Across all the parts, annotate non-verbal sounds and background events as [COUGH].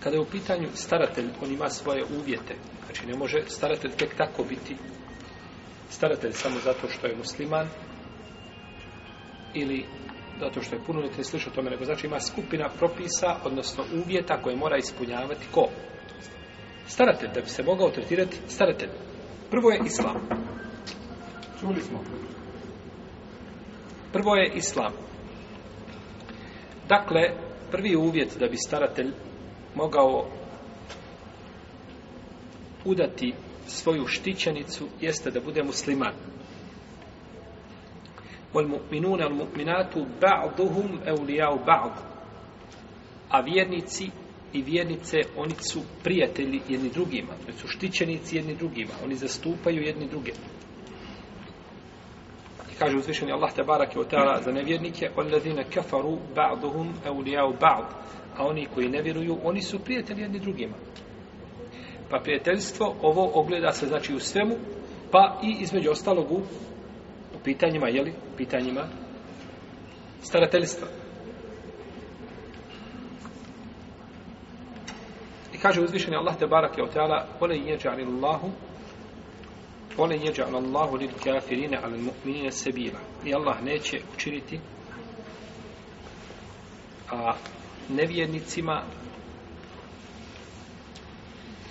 Kada je u pitanju staratelj, on ima svoje uvjete. Znači, ne može staratelj tek tako biti staratelj samo zato što je musliman ili zato što je punoljetni sliš o tome, nego znači ima skupina propisa, odnosno uvjeta koje mora ispunjavati ko? Staratelj, da bi se mogao tretirati staratelj. Prvo je islam. Čuli smo. Prvo je islam. Dakle, prvi uvjet da bi staratelj mogao udati svoju štićenicu jeste da bude musliman. Wal mu'minuna wal mu'minatu ba'dhum awliya'u ba'd. A vjernici i vjernice oni su prijatelji jedni drugima, oni su štićenici jedni drugima, oni zastupaju jedni druge kaže uzvišeni Allah te barake o teala za nevjernike allazine kafaru ba'duhum eulijau ba'd a oni koji ne vjeruju, oni su prijatelji jedni drugima pa prijateljstvo ovo ogleda se znači u svemu pa i između ostalog u, u pitanjima, jeli, pitanjima starateljstva i kaže uzvišeni Allah te barake o teala ole inječe anilullahu Ole jeđa al Allahu lil kafirine al mu'minine sebila. I Allah neće učiniti a nevjernicima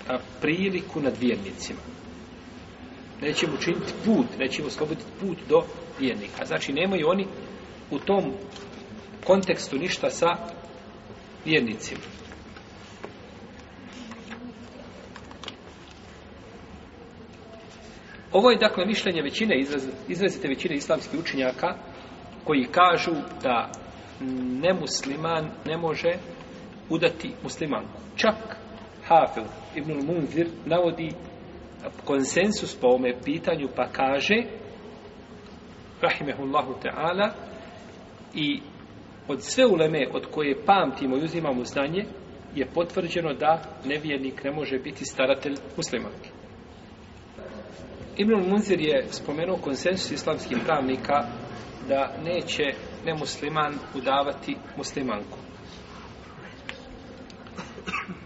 a priliku nad vjernicima. Neće mu učiniti put, neće mu osloboditi put do vjernika. Znači, nemaju oni u tom kontekstu ništa sa vjernicima. Ovo je dakle mišljenje većine, izrazite većine islamskih učenjaka koji kažu da nemusliman ne može udati muslimanku. Čak Hafil ibn Munzir navodi konsensus po ome pitanju pa kaže rahimehullahu ta'ala i od sve uleme od koje pamtimo i uzimamo znanje je potvrđeno da nevjernik ne može biti staratelj muslimanke. Ibnul Munzir je spomenuo konsensus islamskih pravnika da neće nemusliman udavati muslimanku.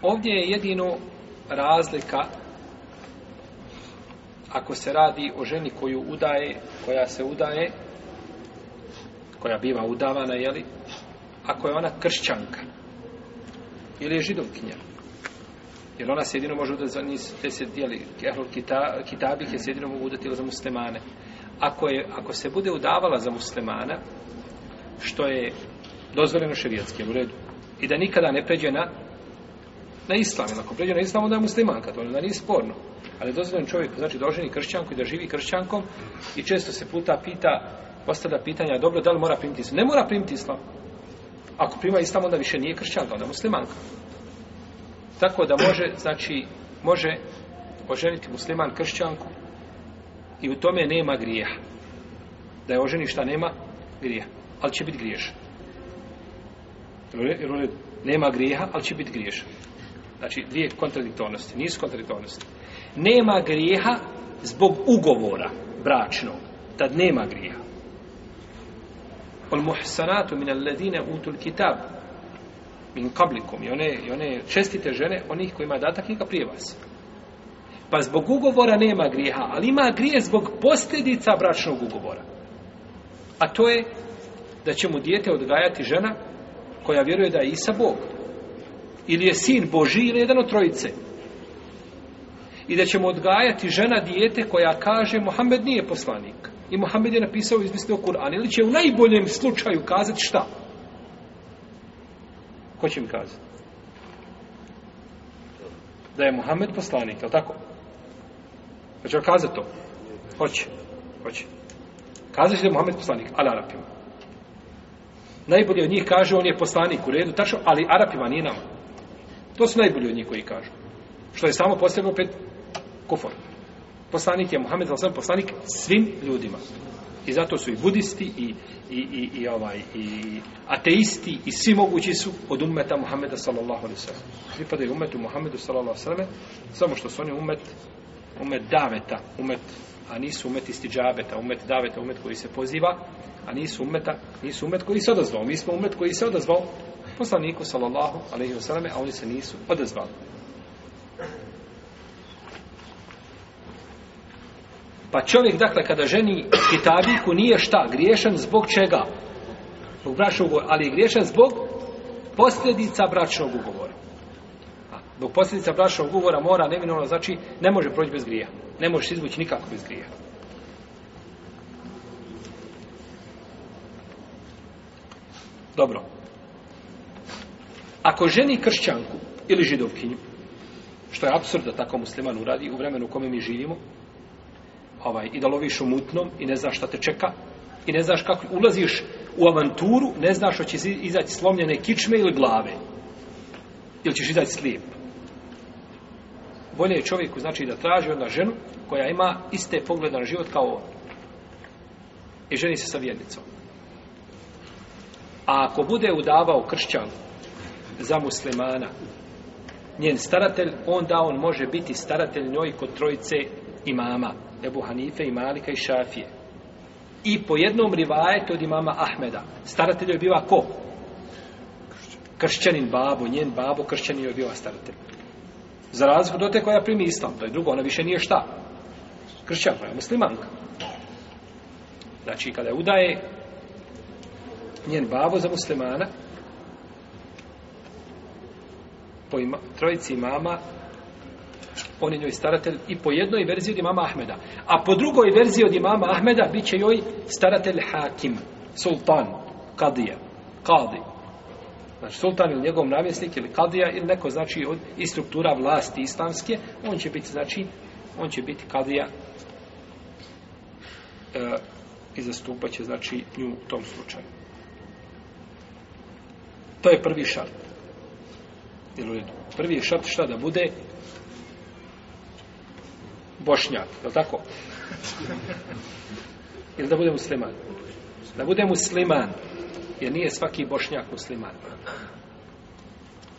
Ovdje je jedino razlika ako se radi o ženi koju udaje, koja se udaje, koja biva udavana, jeli, ako je ona kršćanka ili je židovkinja. Jer ona se jedino može udati za njih, te se dijeli, kita, kitabih je se jedino mogu udati za muslimane. Ako, je, ako se bude udavala za muslimana, što je dozvoljeno ševijetskim u redu, i da nikada ne pređe na, na islam, jer ako pređe na islam, onda je muslimanka, to onda nije sporno. Ali dozvoljen čovjek, znači doženi kršćankom i da živi kršćankom, i često se puta pita, postavlja pitanja, dobro, da li mora primiti islam? Ne mora primiti islam. Ako prima islam, onda više nije kršćanka, onda je muslimanka tako da može, znači, može oženiti musliman kršćanku i u tome nema grijeha. Da je oženi šta nema, grijeha. Ali će biti griješan. Nema grijeha, ali će biti griješan. Znači, dvije kontradiktornosti. Nisu kontradiktornosti. Nema grijeha zbog ugovora bračnog. Tad nema grijeha. Al muhsanatu min alladine utul kitabu min kablikum i one, i one čestite žene onih koji ima datak i ka prije vas pa zbog ugovora nema grijeha ali ima grije zbog posljedica bračnog ugovora a to je da će mu dijete odgajati žena koja vjeruje da je Isa Bog ili je sin Boži ili jedan od trojice i da će mu odgajati žena dijete koja kaže Mohamed nije poslanik i Mohamed je napisao izmislio Kur'an ili će u najboljem slučaju kazati šta Ko će mi kazati? Da je Muhammed poslanik, je li tako? Hoće li kazati to? Hoće. Hoće. Kazaš da je Muhammed poslanik, ali Arapima. Najbolje od njih kaže, on je poslanik u redu, tačno, ali Arapima nije nama. To su najbolji od njih koji kažu. Što je samo posebno opet kufor. Poslanik je Muhammed, ali sam poslanik svim ljudima. I zato su i budisti i, i, i, i, ovaj, i ateisti i svi mogući su od umeta Muhammeda sallallahu alaihi sallam. Pripadaju umetu Muhammedu sallallahu alaihi sallam samo što su oni umet, umet daveta, umet a nisu umet istiđabeta, umet daveta, umet koji se poziva, a nisu umeta, nisu umet koji se odazvao. Mi smo umet koji se odazvao poslaniku, sallallahu alaihi wa sallame, a oni se nisu odazvali. Pa čovjek, dakle, kada ženi kitabiku, nije šta, griješan zbog čega? Zbog bračnog ugovora, ali je griješan zbog posljedica bračnog ugovora. A, zbog posljedica bračnog ugovora mora neminovno, znači, ne može proći bez grija. Ne može se izvući nikako bez grija. Dobro. Ako ženi kršćanku ili židovkinju, što je absurd da tako musliman uradi u vremenu u kome mi živimo, ovaj, i da loviš u mutnom i ne znaš šta te čeka i ne znaš kako ulaziš u avanturu, ne znaš hoće izaći slomljene kičme ili glave ili ćeš izaći slijep. Bolje je čovjeku znači da traži onda ženu koja ima iste poglede na život kao on i ženi se sa vjednicom. A ako bude udavao kršćan za muslimana njen staratelj, onda on može biti staratelj njoj kod trojice imama. mama. Ebu Hanife i Malika i Šafije. I po jednom rivajetu od imama Ahmeda, staratelj je bila ko? Kršćanin babo, njen babo, kršćanin je bila staratelj. Za razliku do te koja primi islam, to je drugo, ona više nije šta. Kršćan, pa je muslimanka. Znači, kada je udaje njen babo za muslimana, po ima, trojici mama on je njoj staratelj i po jednoj verziji od imama Ahmeda. A po drugoj verziji od imama Ahmeda bit će joj staratelj Hakim, sultan, kadija, kadi. Znači, sultan ili njegov namjesnik ili kadija ili neko znači od i struktura vlasti islamske, on će biti, znači, on će biti kadija e, i zastupat će, znači, nju u tom slučaju. To je prvi šart. Jel u redu? Prvi je šart šta da bude? bošnjak, je li tako? Ili da bude musliman? Da bude musliman, jer nije svaki bošnjak musliman.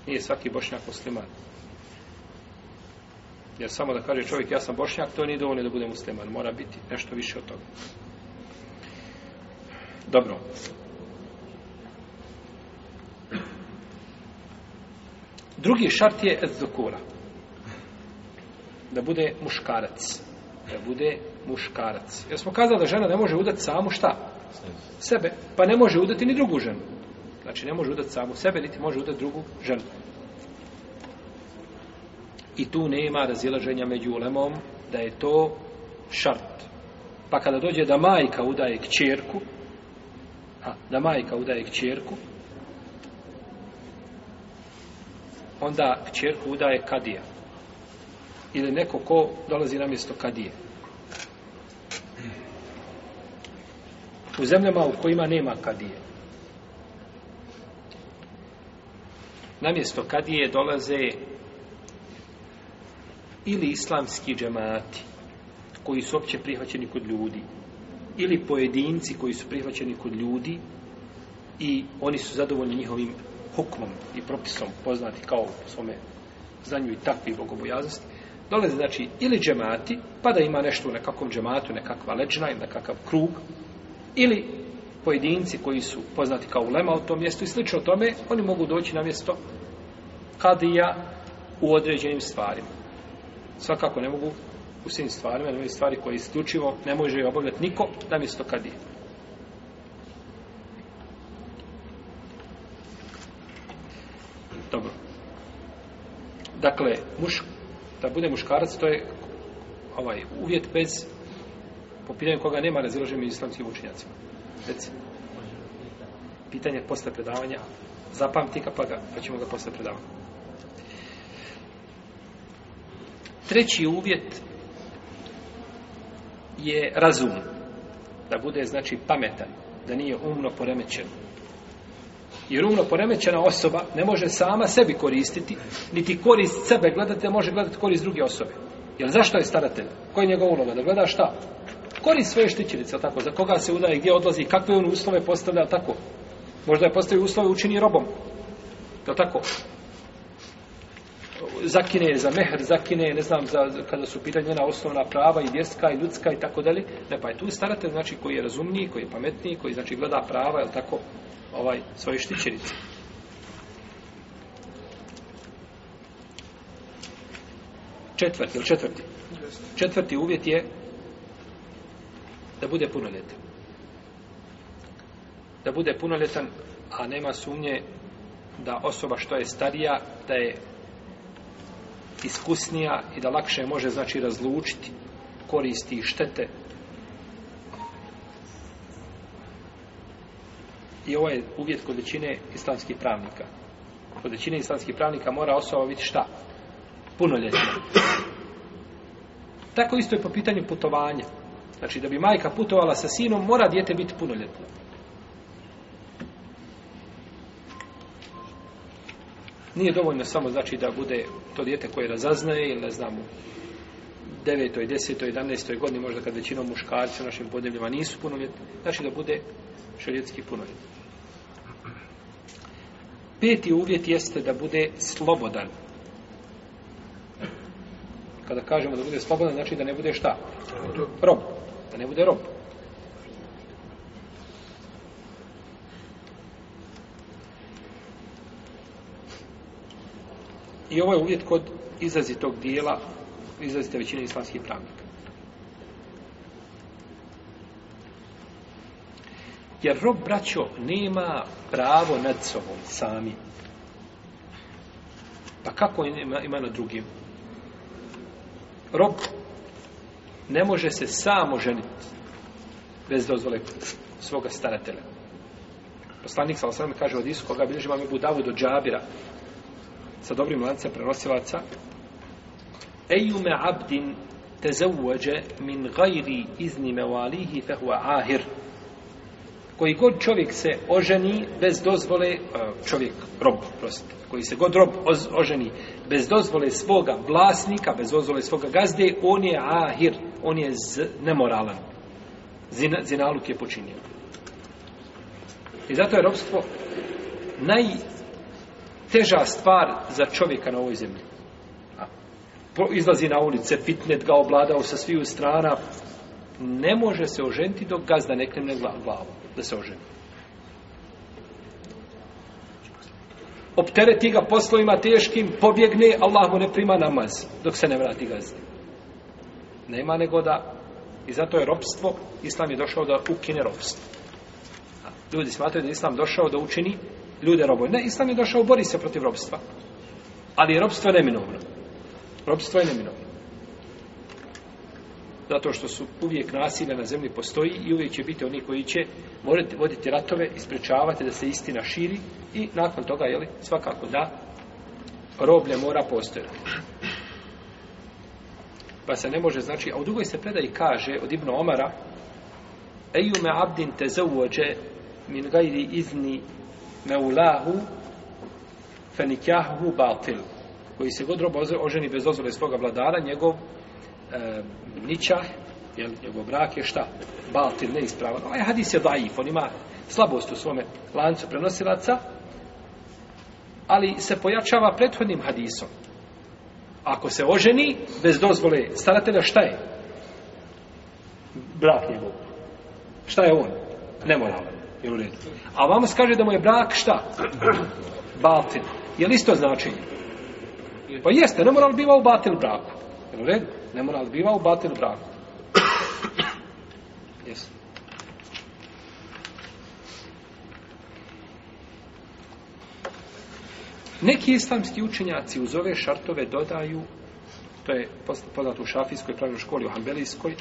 Nije svaki bošnjak musliman. Jer samo da kaže čovjek ja sam bošnjak, to nije dovoljno da bude musliman. Mora biti nešto više od toga. Dobro. Drugi šart je ezdokura. Ez da bude muškarac. Da bude muškarac. Jer smo kazali da žena ne može udati samu šta? Sebe. Pa ne može udati ni drugu ženu. Znači ne može udati samu sebe, niti može udati drugu ženu. I tu nema razilaženja među ulemom da je to šart. Pa kada dođe da majka udaje kćerku, a, da majka udaje kćerku, onda kćerku udaje kadija ili neko ko dolazi na mjesto kadije. U zemljama u kojima nema kadije. Na mjesto kadije dolaze ili islamski džemati koji su opće prihvaćeni kod ljudi ili pojedinci koji su prihvaćeni kod ljudi i oni su zadovoljni njihovim hukmom i propisom poznati kao svome znanju i takvi bogobojaznosti dolaze znači ili džemati, pa da ima nešto u nekakvom džematu, nekakva leđna ili nekakav krug, ili pojedinci koji su poznati kao ulema u tom mjestu i slično tome, oni mogu doći na mjesto kadija u određenim stvarima. Svakako ne mogu u svim stvarima, ne stvari koje isključivo ne može obavljati niko na mjesto kadija. Dobro. Dakle, muško, da bude muškarac, to je ovaj uvjet bez po pitanju koga nema razilaženje među islamskim učenjacima. Reci. Pitanje posle predavanja. Zapamti ka pa, ga, pa ćemo ga posle predavanja. Treći uvjet je razum. Da bude, znači, pametan. Da nije umno poremećen. Jer umno poremećena osoba ne može sama sebi koristiti, niti korist sebe gledate, može gledati korist druge osobe. Jer zašto je staratelj? Koja je njegov uloga? Da gleda šta? Korist svoje štićenice, tako? Za koga se udaje, gdje odlazi, kakve on uslove postavlja, tako? Možda je postavio uslove učini robom. Da tako? zakine za mehr, zakine, ne znam, za, kada su pitanje na osnovna prava i vjerska i ljudska i tako dalje. Ne, pa je tu staratelj, znači, koji je razumniji, koji je pametniji, koji, znači, gleda prava, je tako, ovaj, svoje štićenice. Četvrti, ili četvrti? Četvrti uvjet je da bude punoljetan. Da bude punoljetan, a nema sumnje da osoba što je starija, da je iskusnija i da lakše može znači razlučiti koristi i štete i ovo je uvjet kod većine islamskih pravnika kod većine islamskih pravnika mora osoba biti šta? punoljetna tako isto je po pitanju putovanja znači da bi majka putovala sa sinom mora dijete biti punoljetno nije dovoljno samo znači da bude to dijete koje razaznaje ili ne znamo, devetoj, desetoj, jedanestoj godini, možda kad većinom muškarci u našim podnebljima nisu punoljetni, znači da bude šarijetski punoljetni. Peti uvjet jeste da bude slobodan. Kada kažemo da bude slobodan, znači da ne bude šta? Rob. Da ne bude rob. I ovo je uvjet kod izrazitog dijela, izrazite većine islamskih pravnika. Jer rob, braćo, nema pravo nad sobom sami. Pa kako ima, ima na drugim? Rob ne može se samo ženiti bez dozvole svoga staratelja. Poslanik sa osam kaže od isu koga bilježi vam je Budavu do Džabira, sa dobrim lancem prenosilaca ejume abdin tezavuđe min gajri izni mevalihi fehuva ahir koji god čovjek se oženi bez dozvole e, čovjek, rob, prosite koji se god rob oženi bez dozvole svoga vlasnika bez dozvole svoga gazde on je ahir, on je z nemoralan Zina, zinaluk je počinio i zato je robstvo naj, najteža stvar za čovjeka na ovoj zemlji. A, izlazi na ulice, fitnet ga obladao sa sviju strana, ne može se oženiti dok gazda ne klemne glavu, da se oženi. Optereti ga poslovima teškim, pobjegne, Allah mu ne prima namaz, dok se ne vrati gazda. Nema nego da, i zato je robstvo, Islam je došao da ukine robstvo. A, ljudi smatraju da Islam došao da učini ljude robovi. Ne, islam je došao, bori se protiv robstva. Ali je robstvo neminovno. Robstvo je neminovno. Zato što su uvijek nasilja na zemlji postoji i uvijek će biti oni koji će morati voditi ratove, ispričavati da se istina širi i nakon toga, jeli, svakako da, roblje mora postojati. Pa se ne može, znači, a u drugoj se predaji kaže od Ibnu Omara Ejume abdin te zavuođe min gajri izni meulahu fenikjahu batil koji se god rob oženi bez dozvole svoga vladara, njegov e, ničah, jel, njegov brak je šta? Batil, neispravan. Ovaj hadis je daif, on ima slabost u svome lancu prenosilaca, ali se pojačava prethodnim hadisom. Ako se oženi bez dozvole staratelja, šta je? Brak njegov. Šta je on? Nemoralan. Jel u redu? A vama se kaže da mu je brak šta? Batil. Je li isto značenje? Pa jeste, ne mora li biva u batil braku? Jel u redu? Ne mora li biva u batil braku? [COUGHS] Jesu. Neki islamski učenjaci uz ove šartove dodaju, to je poznato u šafijskoj pravnoj školi, u hanbelijskoj,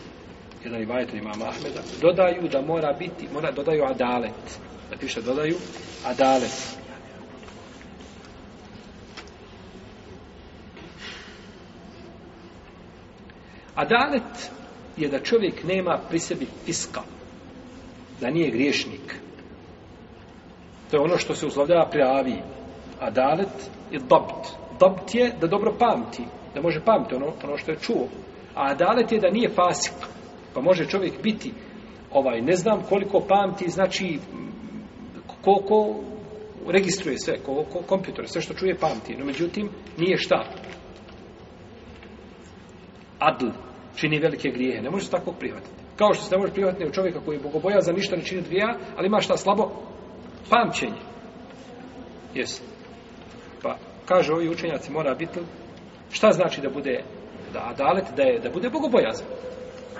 jedan i vajetan imam Ahmeda, dodaju da mora biti, mora dodaju adalet. Da piše dodaju adalet. Adalet je da čovjek nema pri sebi fiska, da nije griješnik. To je ono što se uslovljava pri avi. Adalet je dobt. Dobt je da dobro pamti, da može pamti ono, ono što je čuo. A adalet je da nije fasik. Pa može čovjek biti ovaj ne znam koliko pamti, znači koliko ko, registruje sve, ko, ko kompjuter, sve što čuje pamti, no međutim nije šta. Adl čini velike grijehe, ne može se tako prihvatiti. Kao što se ne može prihvatiti od čovjeka koji je bogoboja za ništa ne čini dvija, ali ima šta slabo? Pamćenje. Jesi. Pa, kaže ovi učenjaci, mora biti, šta znači da bude da adalet, da je, da bude bogobojazan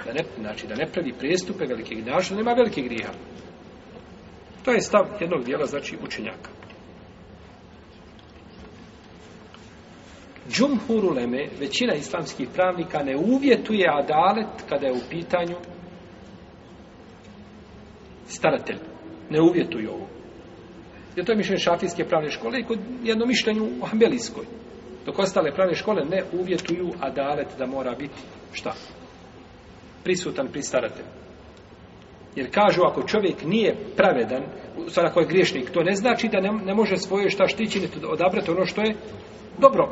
da ne, znači da ne pravi prestupe velike gnjaša, nema velike griha. To je stav jednog dijela, znači učenjaka. Džumhur uleme, većina islamskih pravnika ne uvjetuje adalet kada je u pitanju staratelj. Ne uvjetuju ovo. Jer to je mišljenje šafijske pravne škole i kod jedno mišljenju u ambelijskoj. Dok ostale pravne škole ne uvjetuju adalet da mora biti šta? prisutan pri staratelju. Jer kažu, ako čovjek nije pravedan, sada ako je griješnik, to ne znači da ne, ne može svoje šta štići, ne odabrati ono što je dobro.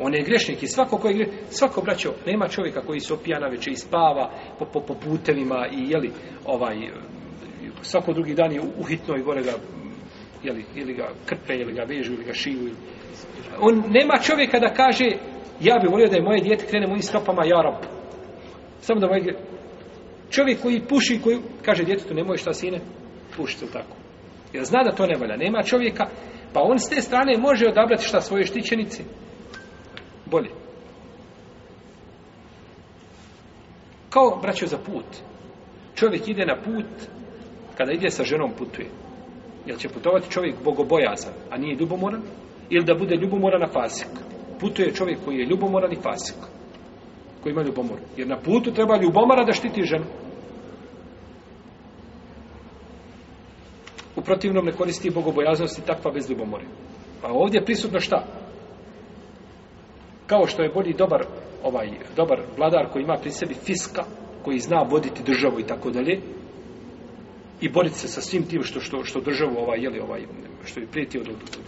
On je griješnik i svako koji je griješnik, svako braćo, nema čovjeka koji se opijana već i spava po, po, po putevima i jeli, ovaj, svako drugi dan je uhitno i gore ga jeli, ili ga krpe, ili ga vežu, ili ga šiju. Ili... On nema čovjeka da kaže, ja bih volio da je moje dijete krenemo u stopama, ja rabu. Samo da moj čovjek koji puši, koji kaže djetetu nemoj šta sine, pušite li tako. Jer zna da to ne valja. Nema čovjeka, pa on s te strane može odabrati šta svoje štićenici. Bolje. Kao braćo za put. Čovjek ide na put, kada ide sa ženom putuje. Jel će putovati čovjek bogobojazan, a nije ljubomoran? Ili da bude ljubomoran na fasik? Putuje čovjek koji je ljubomoran i fasik koji ima ljubomoru. Jer na putu treba ljubomara da štiti ženu. U protivnom ne koristi bogobojaznost i takva bez ljubomore. Pa ovdje je prisutno šta? Kao što je bolji dobar, ovaj, dobar vladar koji ima pri sebi fiska, koji zna voditi državu i tako dalje, i boriti se sa svim tim što, što, što državu, ovaj, jeli, ovaj, što je prijeti od, od, od,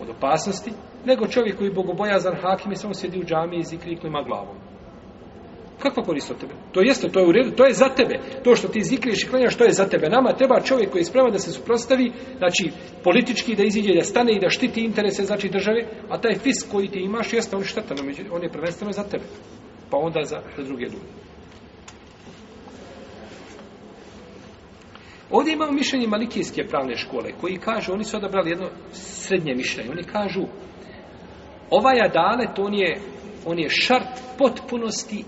od, opasnosti, nego čovjek koji je bogobojazan hakim i samo sjedi u džami i zikri klima glavom. Kakva korist od tebe? To jeste, to je u redu, to je za tebe. To što ti zikriš i klanjaš, to je za tebe. Nama treba čovjek koji je spreman da se suprostavi, znači politički da iziđe, da stane i da štiti interese znači države, a taj fisk koji ti imaš jeste on šteta, on je prvenstveno za tebe. Pa onda za, za druge ljude. Ovdje imamo mišljenje Malikijske pravne škole koji kaže, oni su odabrali jedno srednje mišljenje, oni kažu ovaj adalet, on je on je šart potpunosti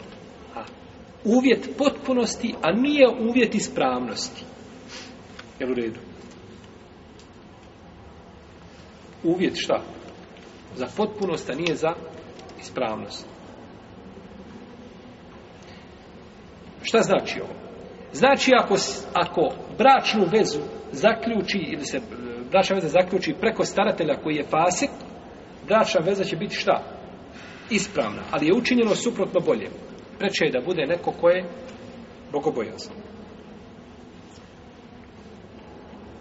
uvjet potpunosti, a nije uvjet ispravnosti. Je u redu? Uvjet šta? Za potpunost, a nije za ispravnost. Šta znači ovo? Znači ako, ako bračnu vezu zaključi, ili se bračna veza zaključi preko staratelja koji je fasik, bračna veza će biti šta? Ispravna. Ali je učinjeno suprotno boljemu preče je da bude neko ko je bogobojazan.